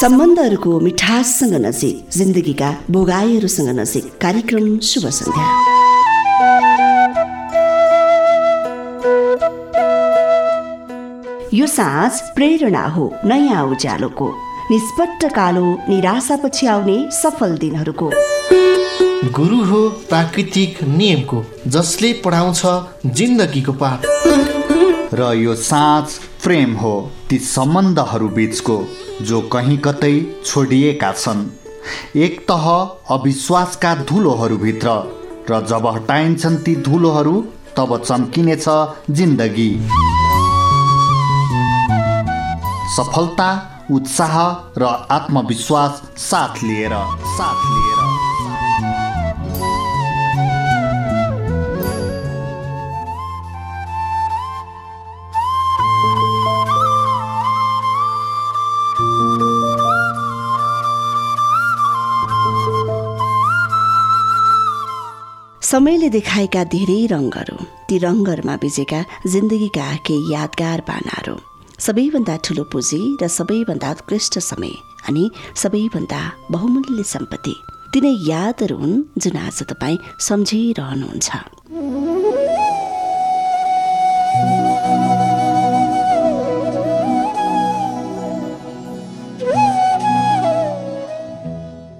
सम्बन्धहरूको मिठाससँग नजिक जिन्दगीका भोगाईहरूसँग नजिक कार्यक्रम शुभ सन्ध्या। यो साँझ प्रेरणा हो नयाँ उज्यालोको। निष्पट्ट कालो निराशापछि आउने सफल दिनहरूको। गुरु हो प्राकृतिक नियमको जसले पढाउँछ जिन्दगीको पाठ। र यो साँझ प्रेम हो ती सम्बन्धहरू बिचको जो कहीँ कतै छोडिएका छन्। एक तह अविश्वासका धुलोहरूभित्र र जब हटाइन्छन् ती धुलोहरू तब चम्किनेछ जिन्दगी। सफलता उत्साह र आत्मविश्वास साथ लिएर साथ लिएर। समयले देखाएका धेरै रङहरू ती रङहरूमा बिजेका जिन्दगीका केही यादगार पानाहरू सबैभन्दा ठुलो पुँजी र सबैभन्दा उत्कृष्ट समय अनि सबैभन्दा बहुमूल्य सम्पत्ति। तिनै यादहरू हुन् जुन आज तपाईँ सम्झिरहनुहुन्छ।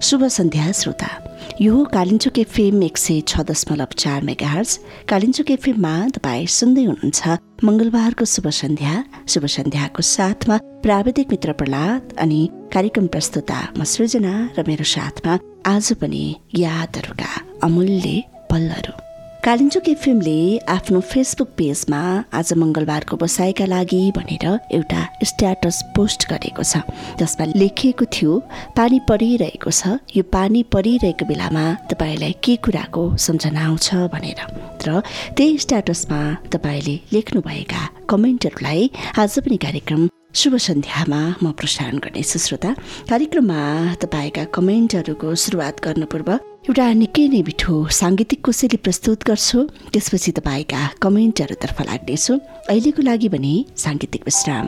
शुभ सन्ध्या श्रोता। यो हो कालिम्चोक एफएम एक सय छ दशमलव चार मेगा हर्स कालिम्चोक एफएममा तपाईँ सुन्दै हुनुहुन्छ। मङ्गलबारको शुभ सन्ध्या। शुभ सन्ध्याको साथमा प्राविधिक मित्र प्रहलाद अनि कार्यक्रम प्रस्तुता म सृजना र मेरो साथमा आज पनि यादहरूका अमूल्य पलहरू। कालिम्चोक एफएमले आफ्नो फेसबुक पेजमा आज मङ्गलबारको बसाइका लागि भनेर एउटा स्ट्याटस पोस्ट गरेको छ जसमा लेखिएको थियो पानी परिरहेको छ। यो पानी परिरहेको बेलामा तपाईँलाई के कुराको सम्झना आउँछ? भनेर। र त्यही स्ट्याटसमा तपाईँले लेख्नुभएका कमेन्टहरूलाई आज पनि कार्यक्रम शुभ सन्ध्यामा म प्रसारण गर्नेछु श्रोता। कार्यक्रममा तपाईँका कमेन्टहरूको सुरुवात गर्नु पूर्व एउटा निकै नै मिठो साङ्गीतिक कोसेली प्रस्तुत गर्छु। त्यसपछि तपाईँका कमेन्टहरूतर्फ लाग्नेछु। अहिलेको लागि भने साङ्गीतिक विश्राम।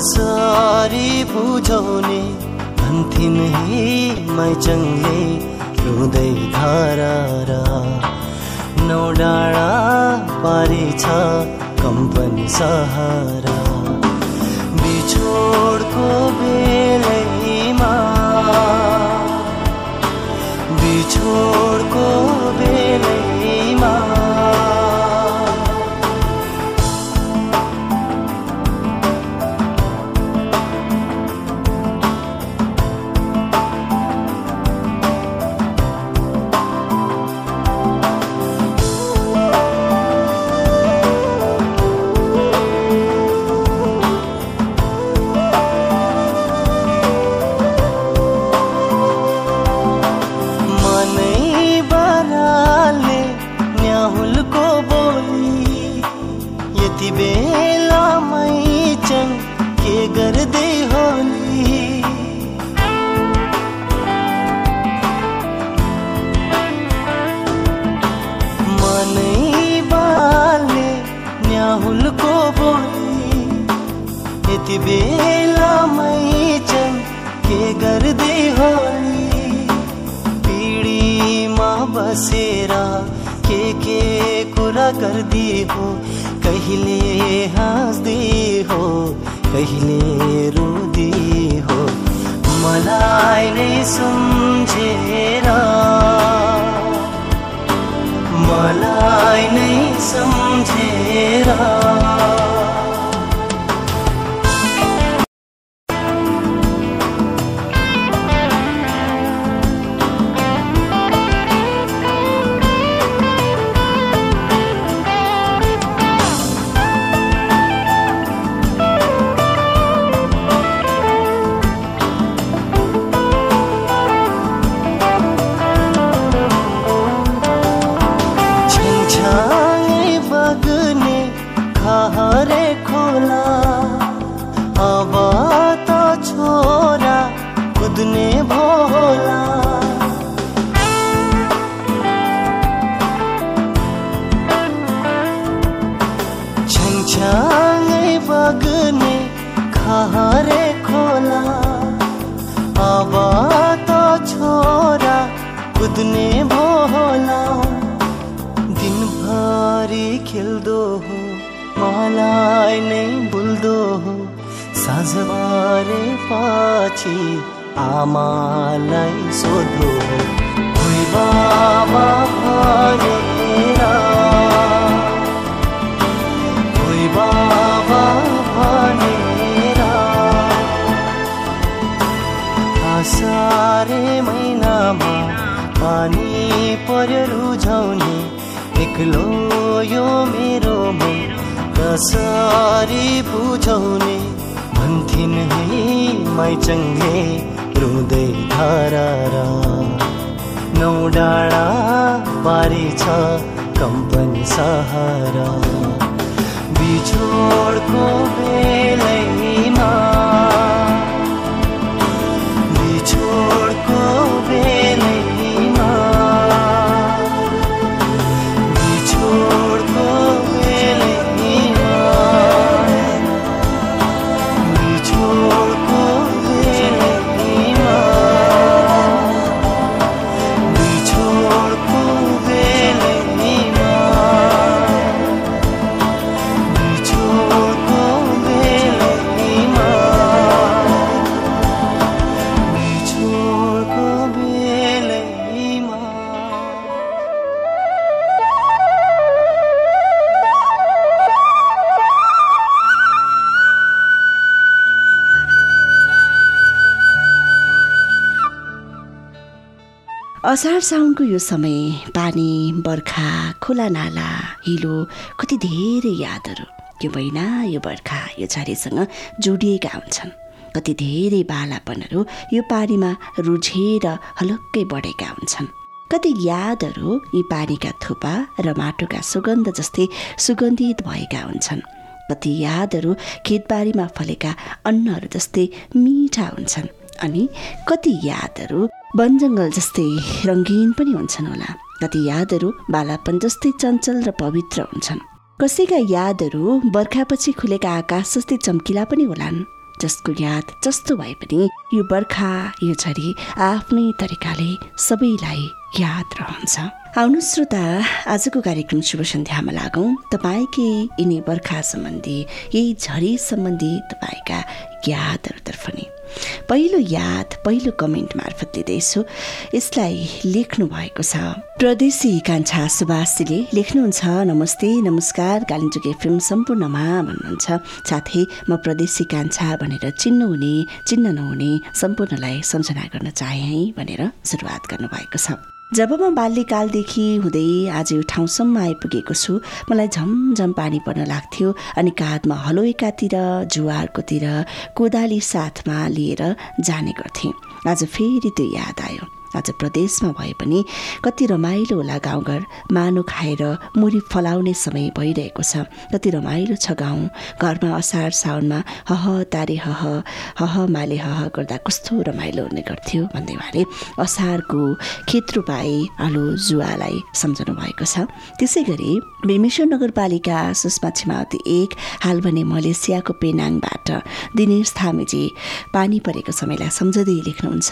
कसरी बुझाउने भन्थिन् हे मैचङले रुँदै धारा नौ डाँडा पारी छ कम्पनी सहारा। बिछोडको गर्दी हो कहिले हाँस्दी हो कहिले रुदी हो मलाई नै सम्झेर। मलाई नै सम्झेर। आसारे महिनामा पानी पर्यो रुझाउने एक्लो यो मेरो मन कसरी बुझाउने भन्थिन् है माइचङ्गे रुँदै धारा नौ डाँडा पारी छ कम्पनी सहारा। बिछोडको बेलैमा असार साउनको यो समय पानी बर्खा खोला नाला हिलो कति धेरै यादहरू। यो महिना यो बर्खा यो झरीसँग जोडिएका हुन्छन्। कति धेरै बालापनहरू यो पानीमा रुझेर हलक्कै बढेका हुन्छन्। कति यादहरू यी पानीका थुपा र माटोका सुगन्ध जस्तै सुगन्धित भएका हुन्छन्। कति यादहरू खेतबारीमा फलेका अन्नहरू जस्तै मिठा हुन्छन्। अनि कति यादहरू वन जङ्गल जस्तै रङ्गीन पनि हुन्छन् होला। कति यादहरू बालापन जस्तै चञ्चल र पवित्र हुन्छन्। कसैका यादहरू बर्खापछि खुलेका आकाश जस्तै चम्किला पनि होलान्। जसको याद जस्तो भए पनि यो बर्खा यो झरी आफ्नै तरिकाले सबैलाई याद रहन्छ। आउनु श्रोता आजको कार्यक्रम शुभ सन्ध्यामा लागौँ। तपाईँकै यिनी बर्खा सम्बन्धी यही झरी सम्बन्धी तपाईँका यादहरूतर्फ नि। पहिलो याद पहिलो कमेन्ट मार्फत लिँदैछु। यसलाई लेख्नु भएको छ। प्रदेशी कान्छा सुभाषजीले लेख्नुहुन्छ नमस्ते नमस्कार कालिम्चोक एफएम सम्पूर्णमा भन्नुहुन्छ। साथै म प्रदेशी कान्छा भनेर चिन्नुहुने चिन्न नहुने सम्पूर्णलाई सम्झना गर्न चाहे भनेर सुरुवात गर्नुभएको छ। जब म बाल्यकालदेखि हुँदै आज यो ठाउँसम्म आइपुगेको छु मलाई झमझम पानी पर्न लाग्थ्यो अनि काँधमा हलो एकातिर जुवारकोतिर कोदाली साथमा लिएर जाने गर्थेँ। आज फेरि त्यो याद आयो। आज प्रदेशमा भए पनि कति रमाइलो होला गाउँघर मानो खाएर मुरी फलाउने समय भइरहेको छ। कति रमाइलो छ गाउँ। घरमा असार साउनमा हह तारे हह हह माले हह गर्दा कस्तो रमाइलो हुने गर्थ्यो भन्दै उहाँले असारको खेत रोपाई आलु जुवालाई सम्झाउनु भएको छ। त्यसै गरी बेमेश्वर नगरपालिका सुषमा छिमावती एक हाल भने मलेसियाको पेनाङबाट दिनेश थामेजी पानी परेको समयलाई सम्झँदै लेख्नुहुन्छ।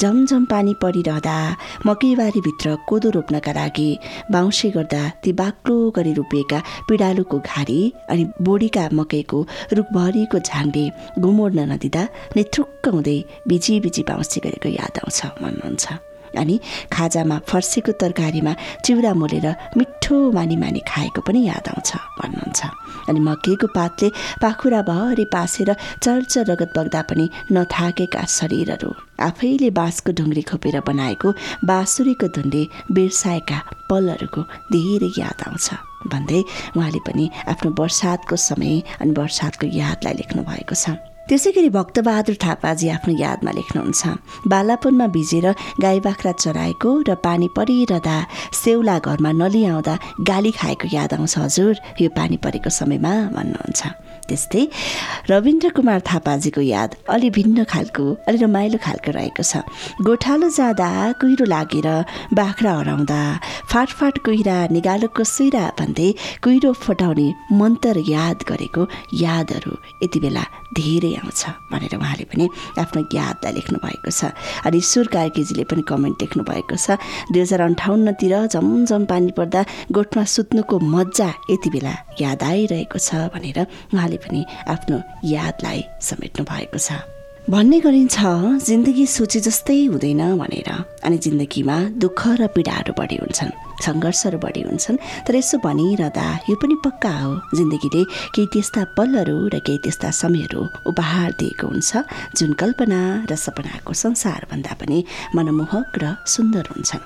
झमझम पानी परिरहँदा मकैबारीभित्र कोदो रोप्नका लागि बाउँसे गर्दा ती बाक्लो गरी रोपिएका पिडालुको घारी अनि बोडीका मकैको रुखभरिको झाङ्डे घुमोड्न नदिँदा नेथुक्क हुँदै बिजी बिजी बाउँसे गरेको याद आउँछ भन्नुहुन्छ अनि खाजामा फर्सीको तरकारीमा चिउरा मोलेर मिठो मानी मानी खाएको पनि याद आउँछ भन्नुहुन्छ अनि मकैको पातले पाखुराभरि पासेर चर्च रगत बग्दा पनि नथाकेका शरीरहरू। आफैले बाँसको ढुङ्ग्री खोपेर बनाएको बाँसुरीको धुनले बिर्साएका पलहरूको धेरै याद आउँछ। भन्दै उहाँले पनि आफ्नो वर्षातको समय अनि वर्षातको यादलाई लेख्नु भएको छ। त्यसै गरी भक्तबहादुर थापाजी आफ्नो यादमा लेख्नुहुन्छ बालापनमा भिजेर गाई बाख्रा चराएको र पानी परिरहँदा सेउला घरमा नलिआउँदा गाली खाएको याद आउँछ हजुर यो पानी परेको समयमा भन्नुहुन्छ। त्यस्तै रविन्द्र कुमार थापाजीको याद अलि भिन्न खालको अलि रमाइलो खालको रहेको छ। गोठालो जाँदा कुहिरो लागेर बाख्रा हराउँदा फाटफाट कुहिरा निगालोको सुइरा भन्दै कुहिरो फटाउने मन्तर याद गरेको यादहरू यति बेला धेरै आउँछ भनेर उहाँले पनि आफ्नो यादलाई लेख्नु भएको छ। अनि ईश्वर कार्कीजीले पनि कमेन्ट लेख्नु भएको छ। दुई हजार अन्ठाउन्नतिर झमझम पानी पर्दा गोठमा सुत्नुको मजा यति बेला याद आइरहेको छ भनेर उहाँले पनि आफ्नो यादलाई समेट्नु भएको छ। भन्ने गरिन्छ जिन्दगी सोचे जस्तै हुँदैन भनेर। अनि जिन्दगीमा दुःख र पीडाहरू बढी हुन्छन्। सङ्घर्षहरू बढी हुन्छन्। तर यसो भनिरहँदा यो पनि पक्का हो जिन्दगीले केही त्यस्ता पलहरू र केही त्यस्ता समयहरू उपहार दिएको हुन्छ जुन कल्पना र सपनाको संसारभन्दा पनि मनमोहक र सुन्दर हुन्छन्।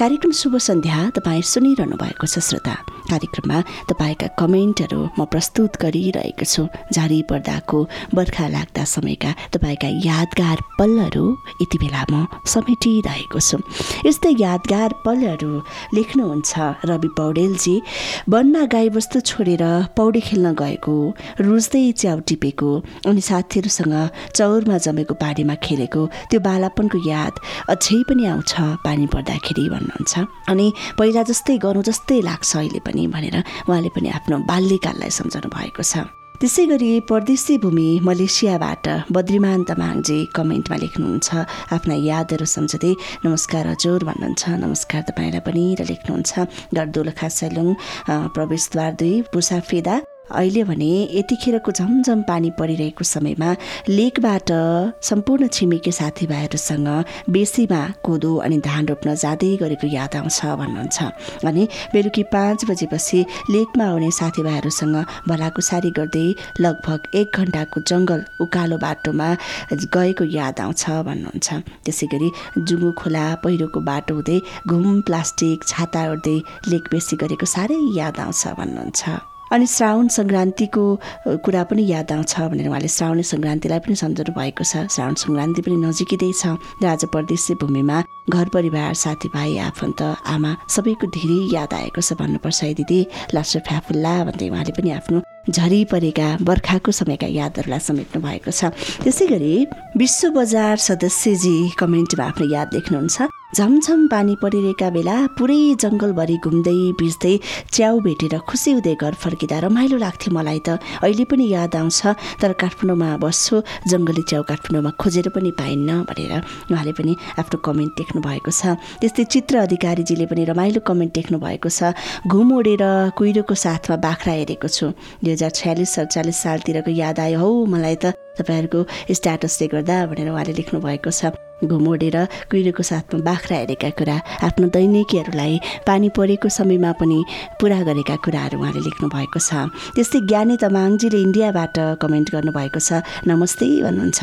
कार्यक्रम शुभ सन्ध्या तपाईँ सुनिरहनु भएको छ श्रोता। कार्यक्रममा तपाईँका कमेन्टहरू म प्रस्तुत गरिरहेको छु। झारी पर्दाको बर्खा लाग्दा समयका तपाईँका यादगार पलहरू यति बेला म समेटिरहेको छु। यस्तै यादगार पलहरू लेख्नुहुन्छ। रवि पौडेलजी वनमा गाईबस्तु छोडेर पौडी खेल्न गएको रुच्दै च्याउ टिपेको अनि साथीहरूसँग चौरमा जमेको पानीमा खेलेको त्यो बालापनको याद अझै पनि आउँछ पानी पर्दाखेरि भन्नुहुन्छ। अनि पहिला जस्तै गरौँ जस्तै लाग्छ अहिले पनि भनेर उहाँले पनि आफ्नो बाल्यकाललाई सम्झाउनु भएको छ। त्यसै गरी परदेशी भूमि मलेसियाबाट बद्रिमान तामाङजी कमेन्टमा लेख्नुहुन्छ। आफ्ना यादहरू सम्झँदै नमस्कार हजुर भन्नुहुन्छ। नमस्कार तपाईँलाई पनि र लेख्नुहुन्छ। डरदोलखा सैलुङ प्रवेशद्वार दुई पुसाफेदा अहिले भने यतिखेरको झमझम पानी परिरहेको समयमा लेकबाट सम्पूर्ण छिमेकी साथीभाइहरूसँग बेसीमा कोदो अनि धान रोप्न जाँदै गरेको याद आउँछ भन्नुहुन्छ। अनि बेलुकी पाँच बजेपछि लेकमा आउने साथीभाइहरूसँग भलाकुसारी गर्दै लगभग एक घन्टाको जङ्गल उकालो बाटोमा गएको याद आउँछ भन्नुहुन्छ। त्यसै गरी जुङ्गु खोला पहिरोको बाटो हुँदै घुम प्लास्टिक छाता उड्दै लेक बेसी गरेको साह्रै याद आउँछ भन्नुहुन्छ। अनि श्रावण सङ्क्रान्तिको कुरा पनि याद आउँछ भनेर उहाँले श्रावणी सङ्क्रान्तिलाई पनि सम्झाउनु भएको छ। श्रावण सङ्क्रान्ति पनि नजिकै छ आज परदेशी भूमिमा घर परिवार साथीभाइ आफन्त आमा सबैको धेरै याद आएको छ भन्नुपर्छ। है दिदी लासो फ्याफुल्ला भन्दै उहाँले पनि आफ्नो झरी परेका बर्खाको समयका यादहरूलाई समेट्नु भएको छ। त्यसै गरी विश्व बजार सदस्यजी कमेन्टमा आफ्नो याद लेख्नुहुन्छ झमझम पानी परिरहेका बेला पुरै जङ्गलभरि घुम्दै भिज्दै च्याउ भेटेर खुसी हुँदै घर फर्किँदा रमाइलो लाग्थ्यो मलाई त। अहिले पनि याद आउँछ तर काठमाडौँमा बस्छु जङ्गली च्याउ काठमाडौँमा खोजेर पनि पाइन्न भनेर। उहाँले पनि आफ्नो कमेन्ट लेख्नु भएको छ। त्यस्तै चित्र अधिकारीजीले पनि रमाइलो कमेन्ट लेख्नु भएको छ। घुम ओढेर कुहिरोको साथमा बाख्रा हेरेको छु। दुई हजार छयालिस सडचालिस सालतिरको याद आयो हौ मलाई त। तपाईँहरूको स्ट्याटसले गर्दा भनेर उहाँले लेख्नु भएको छ घुमोडेर कुहिरोको साथमा बाख्रा हेरेका कुरा आफ्नो दैनिकीहरूलाई पानी परेको समयमा पनि पुरा गरेका कुराहरू उहाँले लेख्नु भएको छ। त्यस्तै ज्ञानी तमाङजीले इन्डियाबाट कमेन्ट गर्नुभएको छ नमस्ते भन्नुहुन्छ।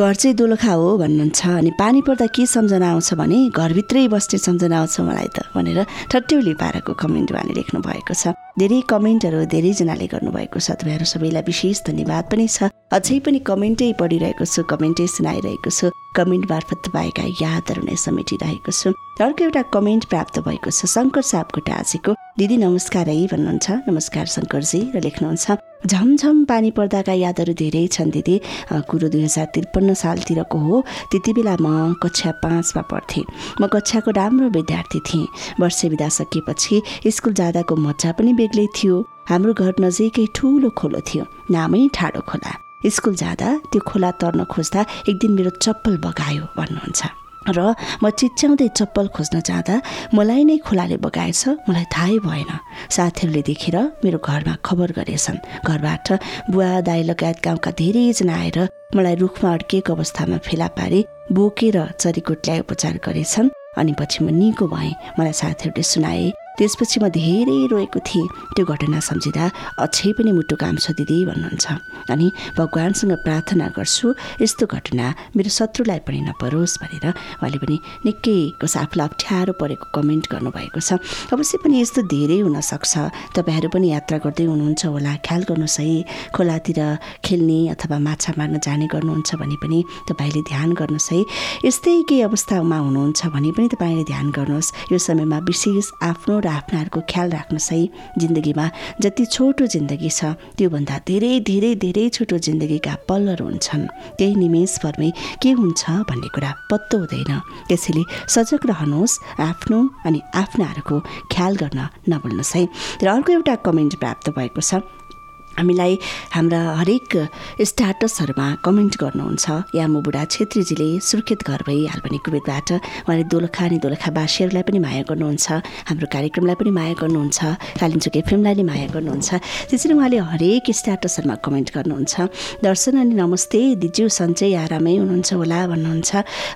घर चाहिँ दोलखा हो भन्नुहुन्छ। अनि पानी पर्दा के सम्झना आउँछ भने घरभित्रै बस्ने सम्झना आउँछ मलाई त भनेर ठट्यौली पाराको कमेन्ट उहाँले लेख्नु भएको छ। धेरै कमेन्टहरू धेरैजनाले गर्नुभएको छ। तपाईँहरू सबैलाई विशेष धन्यवाद पनि छ। अझै पनि कमेन्टै पढिरहेको छु कमेन्टै सुनाइरहेको छु कमेन्ट मार्फत तपाईँका यादहरू नै समेटिरहेको छु। अर्को एउटा कमेन्ट प्राप्त भएको छ शङ्कर सापकोटा आजको दिदी नमस्कार है भन्नुहुन्छ। नमस्कार शङ्करजी र लेख्नुहुन्छ झमझम पानी पर्दाका यादहरू धेरै छन् दिदी। कुरो दुई हजार त्रिपन्न सालतिरको हो। त्यति बेला म कक्षा पाँचमा पढ्थेँ। म कक्षाको राम्रो विद्यार्थी थिएँ। वर्ष बिदा सकिएपछि स्कुल जाँदाको मजा पनि बेग्लै थियो। हाम्रो घर नजिकै ठुलो खोलो थियो। नामै ठाडो खोला। स्कुल जाँदा त्यो खोला तर्न खोज्दा एक दिन मेरो चप्पल बगायो भन्नुहुन्छ। र म चिच्याउँदै चप्पल खोज्न जाँदा मलाई नै खोलाले बगाएछ मलाई थाहै भएन। साथीहरूले देखेर मेरो घरमा खबर गरेछन्। घरबाट बुवा दाई लगायत गाउँका धेरैजना आएर मलाई रुखमा अड्किएको अवस्थामा फेला पारी बोकेर चरीकोट ल्याए उपचार गरेछन्। अनि पछि म निको भएँ। मलाई साथीहरूले सुनाए त्यसपछि म धेरै रोएको थिएँ। त्यो घटना सम्झिँदा अझै पनि मुटु काम छ दिदी भन्नुहुन्छ। अनि भगवान्सँग प्रार्थना गर्छु यस्तो घटना मेरो शत्रुलाई पनि नपरोस् भनेर उहाँले पनि निकै कसै आफूलाई अप्ठ्यारो परेको कमेन्ट गर्नुभएको छ। अवश्य पनि यस्तो धेरै हुनसक्छ। तपाईँहरू पनि यात्रा गर्दै हुनुहुन्छ होला। ख्याल गर्नुहोस् है खोलातिर खेल्ने अथवा माछा मार्न जाने गर्नुहुन्छ भने पनि तपाईँले ध्यान गर्नुहोस् है। यस्तै केही अवस्थामा हुनुहुन्छ भने पनि तपाईँले ध्यान गर्नुहोस्। यो समयमा विशेष आफ्नो र आफ्नाहरूको ख्याल राख्नुहोस् है जिन्दगीमा जति छोटो जिन्दगी छ त्योभन्दा धेरै धेरै धेरै छोटो जिन्दगीका पलहरू हुन्छन्। त्यही निमेषभरमै के हुन्छ भन्ने कुरा पत्तो हुँदैन। त्यसैले सजग रहनुहोस् आफ्नो अनि आफ्नाहरूको ख्याल गर्न नभुल्नुहोस् है। र अर्को एउटा कमेन्ट प्राप्त भएको छ। हामीलाई हाम्रा हरेक स्ट्याटसहरूमा कमेन्ट गर्नुहुन्छ। यामो बुढा छेत्रीजीले सुर्खेत घर भई हालपनि कुवेतबाट उहाँले दोलखा अनि दोलखावासीहरूलाई पनि माया गर्नुहुन्छ हाम्रो कार्यक्रमलाई पनि माया गर्नुहुन्छ कालिम्चोक एफएमलाई पनि माया गर्नुहुन्छ। त्यसरी उहाँले हरेक स्ट्याटसहरूमा कमेन्ट गर्नुहुन्छ। दर्शन अनि नमस्ते दिजु सन्चै आरामै हुनुहुन्छ होला भन्नुहुन्छ।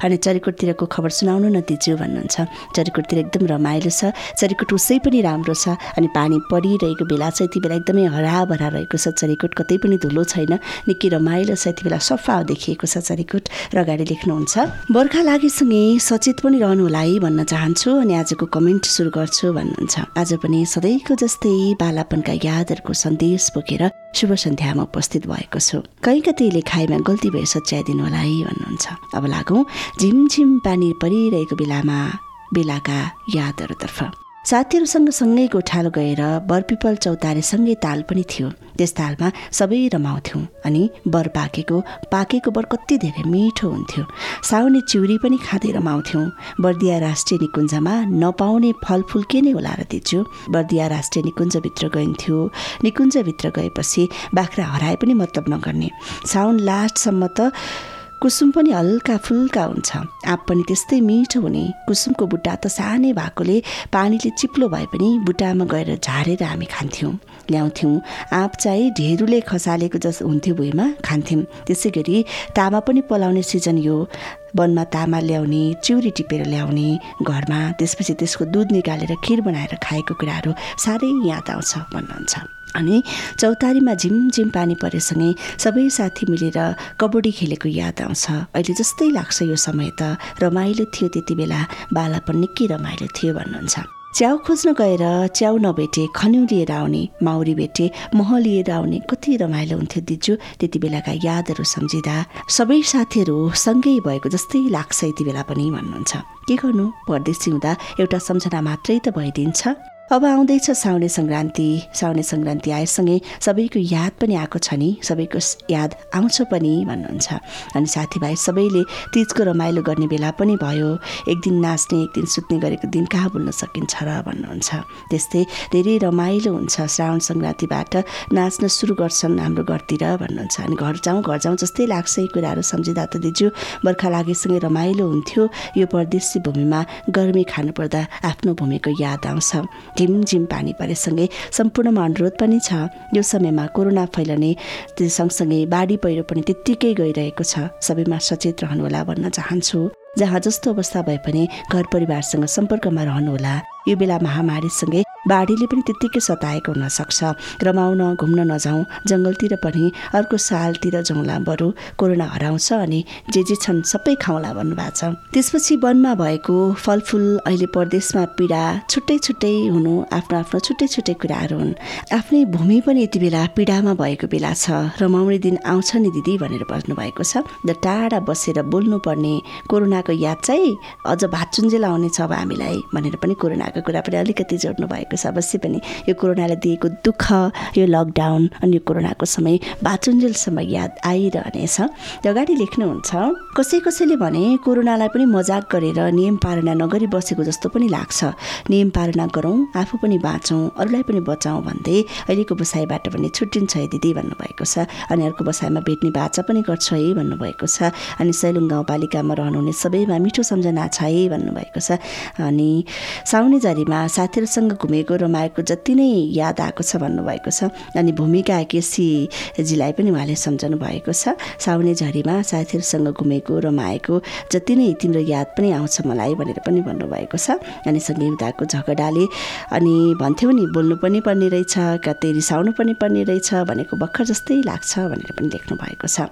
अनि चरिकोटतिरको खबर सुनाउनु न दिजु भन्नुहुन्छ। चरिकोटतिर एकदम रमाइलो छ। चरिकोट उसै पनि राम्रो छ। अनि पानी परिरहेको बेला चाहिँ यति बेला एकदमै हराभरा रहेको छ चरिकोट कतै पनि धुलो छैन। निकै रमाइलो छ। यति बेला सफा देखिएको छ चरिकोट। र अगाडि लेख्नुहुन्छ बर्खा लागेसँगै सचेत पनि रहनु होला है भन्न चाहन्छु अनि आजको कमेन्ट सुरु गर्छु भन्नुहुन्छ। आज पनि सधैँको जस्तै बालापनका यादहरूको सन्देश बोकेर शुभ सन्ध्यामा उपस्थित भएको छु। कहीँ कतै लेखाइमा गल्ती भए सच्याइदिनु होला है भन्नुहुन्छ। अब लागौँ झिमझिम पानी परिरहेको बेलामा बेलाका यादहरूतर्फ। साथीहरूसँग सँगै गोठालो गएर बरपिपल चौतारेसँगै ताल पनि थियो। त्यस तालमा सबै रमाउँथ्यौँ अनि बर पाकेको पाकेको बर कति धेरै मिठो हुन्थ्यो। साउने चिउरी पनि खाँदै रमाउँथ्यौँ। बर्दिया राष्ट्रिय निकुञ्जमा नपाउने फलफुल के नै होला र दिन्छु बर्दिया राष्ट्रिय निकुञ्जभित्र गइन्थ्यो। निकुञ्जभित्र गएपछि बाख्रा हराए पनि मतलब नगर्ने। साउन लास्टसम्म त कुसुम पनि हल्का फुल्का हुन्छ। आँप पनि त्यस्तै मिठो हुने। कुसुमको बुट्टा त सानै भएकोले पानीले चिप्लो भए पनि बुट्टामा गएर झारेर हामी खान्थ्यौँ। ल्याउँथ्यौँ। आँप चाहिँ ढेँडुले खसालेको जस हुन्थ्यो भुइँमा खान्थ्यौँ। त्यसै गरी तामा पनि पलाउने सिजन यो। वनमा तामा ल्याउने चिउरी टिपेर ल्याउने घरमा त्यसपछि त्यसको दुध निकालेर खिर बनाएर खाएको कुराहरू साह्रै याद आउँछ भन्नुहुन्छ। अनि चौतारीमा झिमझिम पानी परेसँगै सबै साथी मिलेर कबड्डी खेलेको याद आउँछ। अहिले जस्तै लाग्छ यो समय त। रमाइलो थियो त्यति बेला। बालापन निकै रमाइलो थियो भन्नुहुन्छ। च्याउ खोज्न गएर च्याउ नभेटे खन्यु लिएर आउने माउरी भेटे मह लिएर आउने कति रमाइलो हुन्थ्यो दिजु त्यति बेलाका यादहरू सम्झिँदा सबै साथीहरू सँगै भएको जस्तै लाग्छ यति बेला पनि भन्नुहुन्छ। के गर्नु? परदेशी हुँदा एउटा सम्झना मात्रै त भइदिन्छ। अब आउँदैछ साउने सङ्क्रान्ति साउने सङ्क्रान्ति आएसँगै सबैको याद पनि आएको छ नि सबैको याद आउँछ पनि भन्नुहुन्छ अनि साथीभाइ सबैले तिजको रमाइलो गर्ने बेला पनि भयो एक दिन नाच्ने एक दिन सुत्ने गरेको दिन कहाँ भुल्न सकिन्छ र भन्नुहुन्छ त्यस्तै धेरै रमाइलो हुन्छ श्रावण सङ्क्रान्तिबाट नाच्न सुरु गर्छन् हाम्रो घरतिर भन्नुहुन्छ अनि घर जाउँ घर जाउँ जस्तै लाग्छ यी कुराहरू सम्झिँदा त दिजु बर्खा लागेसँगै रमाइलो हुन्थ्यो यो परदेशी भूमिमा गर्मी खानुपर्दा आफ्नो भूमिको याद आउँछ झिमझिम पानी परेसँगै सम्पूर्णमा अनुरोध पनि छ। यो समयमा कोरोना फैलने सँगसँगै बाढी पहिरो पनि त्यत्तिकै गइरहेको छ। सबैमा सचेत रहनुहोला भन्न चाहन्छु। जहाँ जस्तो अवस्था भए पनि घर परिवारसँग सम्पर्कमा रहनुहोला। यो बेला महामारीसँगै बाढीले पनि त्यत्तिकै सताएको हुनसक्छ। रमाउन घुम्न नजाउँ जङ्गलतिर पनि अर्को सालतिर जाउँला बरु कोरोना हराउँछ अनि जे जे छन् सबै खाउँला भन्नुभएको छ। त्यसपछि वनमा भएको फलफुल अहिले परदेशमा पीडा छुट्टै छुट्टै हुनु आफ्नो आफ्नो छुट्टै छुट्टै कुराहरू हुन्। आफ्नै भूमि पनि यति बेला पीडामा भएको बेला छ। रमाउने दिन आउँछ नि दिदी भनेर बस्नुभएको छ। र टाढा बसेर बोल्नुपर्ने कोरोनाको याद चाहिँ अझ भाचुन्जेल आउनेछ अब हामीलाई भनेर पनि कोरोनाको कुरा पनि अलिकति जोड्नु भएको छ अवश्य पनि यो कोरोनाले दिएको दुःख यो लकडाउन अनि यो कोरोनाको समय बाचुन्जेलसम्म याद आइरहनेछ। अगाडि लेख्नुहुन्छ कसै कसैले भने कोरोनालाई पनि मजाक गरेर नियम पालना नगरी बसेको जस्तो पनि लाग्छ। नियम पालना गरौँ आफू पनि बाँचौँ अरूलाई पनि बचाउँ भन्दै अहिलेको बसाइबाट पनि छुट्टिन्छ है दिदी भन्नुभएको छ। अनि अर्को बसाइमा भेट्ने बाचा पनि गर्छ है भन्नुभएको छ। अनि सैलुङ गाउँपालिकामा रहनुहुने सबैमा मिठो सम्झना छ है भन्नुभएको छ। अनि साउने जारीमा साथीहरूसँग घुमे घुमेको रमाएको जति नै याद आएको छ भन्नुभएको छ। अनि भूमिका केसीजीलाई पनि उहाँले सम्झाउनु भएको छ। साउने झरीमा साथीहरूसँग घुमेको रमाएको जति नै तिम्रो याद पनि आउँछ मलाई भनेर पनि भन्नुभएको छ। अनि सङ्गीताको झगडाले अनि भन्थ्यौ नि बोल्नु पनि पर्ने रहेछ कतै रिसाउनु पनि पर्ने रहेछ भनेको भर्खर जस्तै लाग्छ भनेर पनि लेख्नु भएको छ।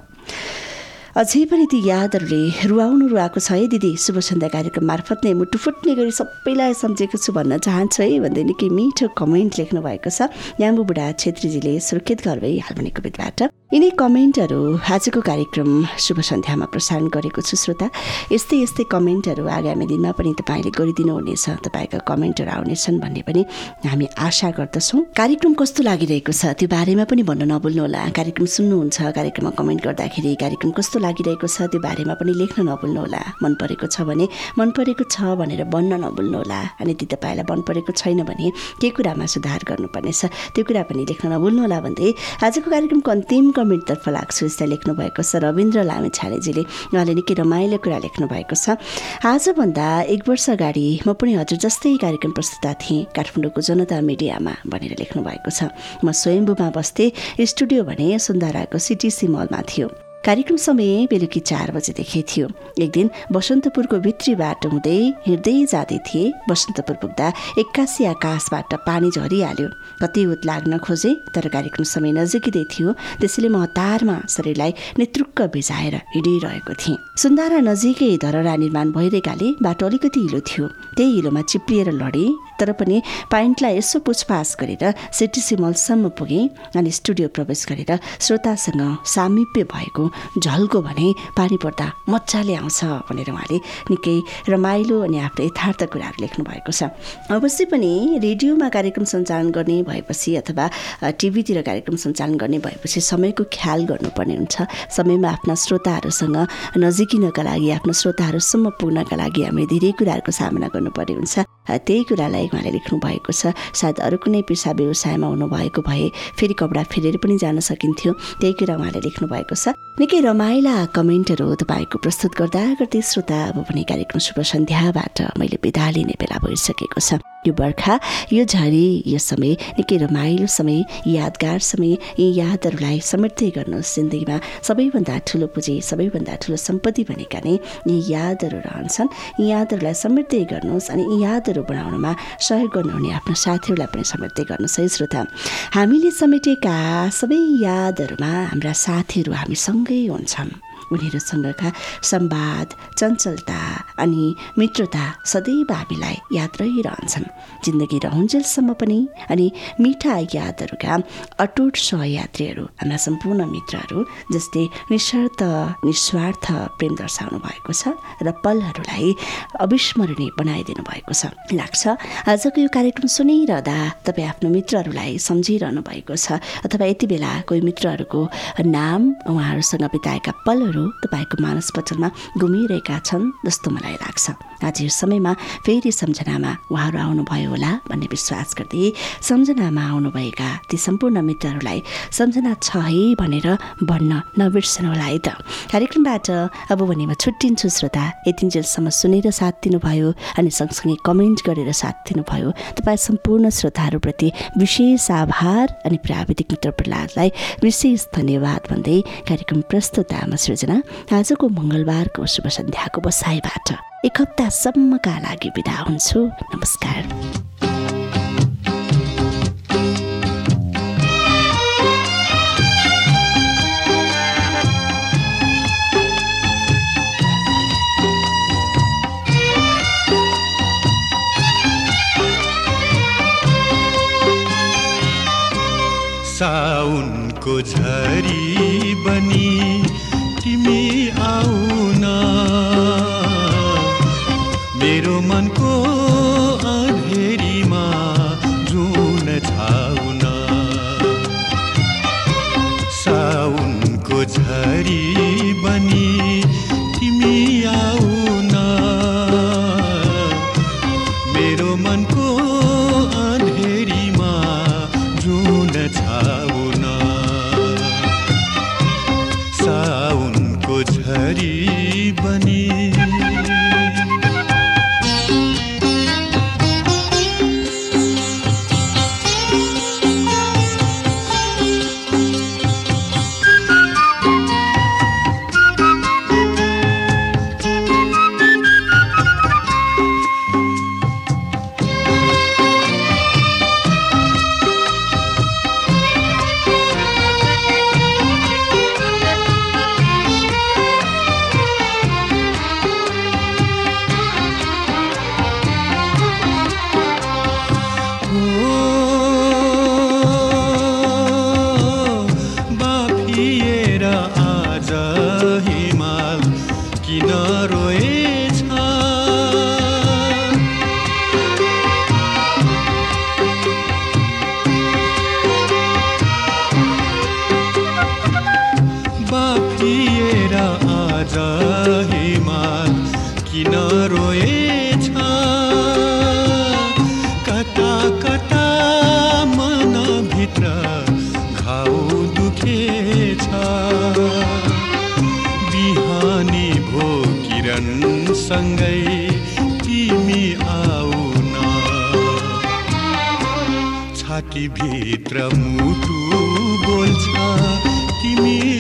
अझै पनि ती यादहरूले रुवाउनु रुवाएको छ। है दिदी शुभ सन्ध्या कार्यक्रम मार्फत नै मुटु फुट्ने गरी सबैलाई सम्झेको छु भन्न चाहन्छु है। भन्दै निकै मिठो कमेन्ट लेख्नु भएको छ। याम्बु बुढा छेत्रीजीले सुर्खेत घर भई हालमनीको बिचबाट यिनै कमेन्टहरू आजको कार्यक्रम शुभ सन्ध्यामा प्रसारण गरेको छु श्रोता। यस्तै यस्तै कमेन्टहरू आगामी दिनमा पनि तपाईँले गरिदिनु हुनेछ तपाईँका कमेन्टहरू आउनेछन् भन्ने पनि हामी आशा गर्दछौँ। कार्यक्रम कस्तो लागिरहेको छ? त्यो बारेमा पनि भन्न नभुल्नुहोला। कार्यक्रम सुन्नुहुन्छ कार्यक्रममा कमेन्ट गर्दाखेरि कार्यक्रम कस्तो लागिरहेको छ त्यो बारेमा पनि लेख्न नभुल्नुहोला मन परेको छ भने मन परेको छ भनेर भन्न नभुल्नुहोला अनि ती तपाईँलाई मन परेको छैन भने के कुरामा सुधार गर्नुपर्नेछ? त्यो कुरा पनि लेख्न नभुल्नुहोला भन्दै आजको कार्यक्रमको अन्तिम कमेन्टतर्फ लाग्छु। यसलाई लेख्नु भएको छ रविन्द्र लामे छानेजीले उहाँले निकै रमाइलो कुरा लेख्नु भएको छ। आजभन्दा एक वर्ष अगाडि म पनि हजुर जस्तै कार्यक्रम प्रस्तुता थिएँ काठमाडौँको जनता मिडियामा भनेर लेख्नु भएको छ। म स्वयम्भूमा बस्थेँ स्टुडियो भने सुन्दाराको सिटिसी मलमा थियो। कार्यक्रम समय बेलुकी चार बजेदेखि थियो। एक दिन बसन्तपुरको भित्री बाटो हुँदै हिँड्दै जाँदै थिए बसन्तपुर पुग्दा एक्कासी आकाशबाट पानी झरिहाल्यो। कति उत लाग्न खोजे तर कार्यक्रम समय नजिकै थियो। त्यसैले म हतारमा शरीरलाई नेतृक्क भिजाएर हिँडिरहेको थिएँ। सुन्दारा नजिकै धरहरा निर्माण भइरहेकाले बाटो अलिकति हिलो थियो। त्यही हिलोमा चिप्लिएर लडेँ। तर पनि पाइन्टलाई यसो पुछपाछ गरेर सिटिसी मलसम्म पुगेँ अनि स्टुडियो प्रवेश गरेर श्रोतासँग सामिप्य भएको झल्को भने पानी पर्दा मजाले आउँछ भनेर उहाँले निकै रमाइलो अनि आफ्नो यथार्थ कुराहरू लेख्नु भएको छ। अवश्य पनि रेडियोमा कार्यक्रम सञ्चालन गर्ने भएपछि अथवा टिभीतिर कार्यक्रम सञ्चालन गर्ने भएपछि समयको ख्याल गर्नुपर्ने हुन्छ। समयमा आफ्ना श्रोताहरूसँग नजिकिनका लागि आफ्नो श्रोताहरूसम्म पुग्नका लागि हामीले धेरै कुराहरूको सामना गर्नुपर्ने हुन्छ। त्यही कुरालाई उहाँले लेख्नु भएको छ। सायद अरू कुनै पेसा व्यवसायमा हुनुभएको भए फेरि कपडा फेरेर पनि जान सकिन्थ्यो। त्यही कुरा उहाँले लेख्नु भएको छ। निकै रमाइला कमेन्टहरू तपाईँको प्रस्तुत गर्दा गर्दै श्रोता अब भने कार्यक्रम शुभ सन्ध्याबाट मैले बिदा लिने बेला भइसकेको छ। यो बर्खा यो झरी यो समय निकै रमाइलो समय यादगार समय यी यादहरूलाई समृद्धि गर्नुहोस् जिन्दगीमा। सबैभन्दा ठुलो पुँजी सबैभन्दा ठुलो सम्पत्ति भनेका नै यी यादहरू रहन्छन्। यी यादहरूलाई समृद्धि गर्नुहोस् अनि यी यादहरू बनाउनमा सहयोग गर्नुहुने आफ्नो साथीहरूलाई पनि समृद्धि गर्नुहोस् है श्रोता। हामीले समेटेका सबै यादहरूमा हाम्रा साथीहरू हामीसँगै हुन्छन्। उनीहरूसँगका संवाद चञ्चलता अनि मित्रता सदैव हामीलाई याद रहिरहन्छन्। जिन्दगी रहन्जेलसम्म पनि अनि मिठा यादहरूका अटुट सहयात्रीहरू हाम्रा सम्पूर्ण मित्रहरू जसले निस्वार्थ निस्वार्थ प्रेम दर्शाउनु भएको छ र पलहरूलाई अविस्मरणीय बनाइदिनु भएको छ। लाग्छ आजको यो कार्यक्रम सुनिरहँदा तपाईँ आफ्नो मित्रहरूलाई सम्झिरहनु भएको छ अथवा यति बेला कोही मित्रहरूको नाम उहाँहरूसँग बिताएका पलहरू तपाईँको मानसपटलमा घुमिरहेका छन् जस्तो मलाई लाग्छ। आज यो समयमा फेरि सम्झनामा उहाँहरू आउनुभयो होला भन्ने विश्वास गर्दै सम्झनामा आउनुभएका ती सम्पूर्ण मित्रहरूलाई सम्झना छ है भनेर भन्न नबिर्सनु होला है त। कार्यक्रमबाट अब भने म छुट्टिन्छु श्रोता यतिन्जेलसम्म सुनेर साथ दिनुभयो अनि सँगसँगै कमेन्ट गरेर साथ दिनुभयो। तपाईँ सम्पूर्ण श्रोताहरूप्रति विशेष आभार अनि प्राविधिक मित्र प्रहलादलाई विशेष धन्यवाद भन्दै कार्यक्रम प्रस्तुतामा सृजना आजको मङ्गलबारको शुभ सन्ध्याको बसाइबाट एक हप्तासम्मका लागि बिदा हुन्छु। नमस्कार। साउनको झरी बनी तिमी आउन छातीभित्र मुटु बोल्छ। तिमी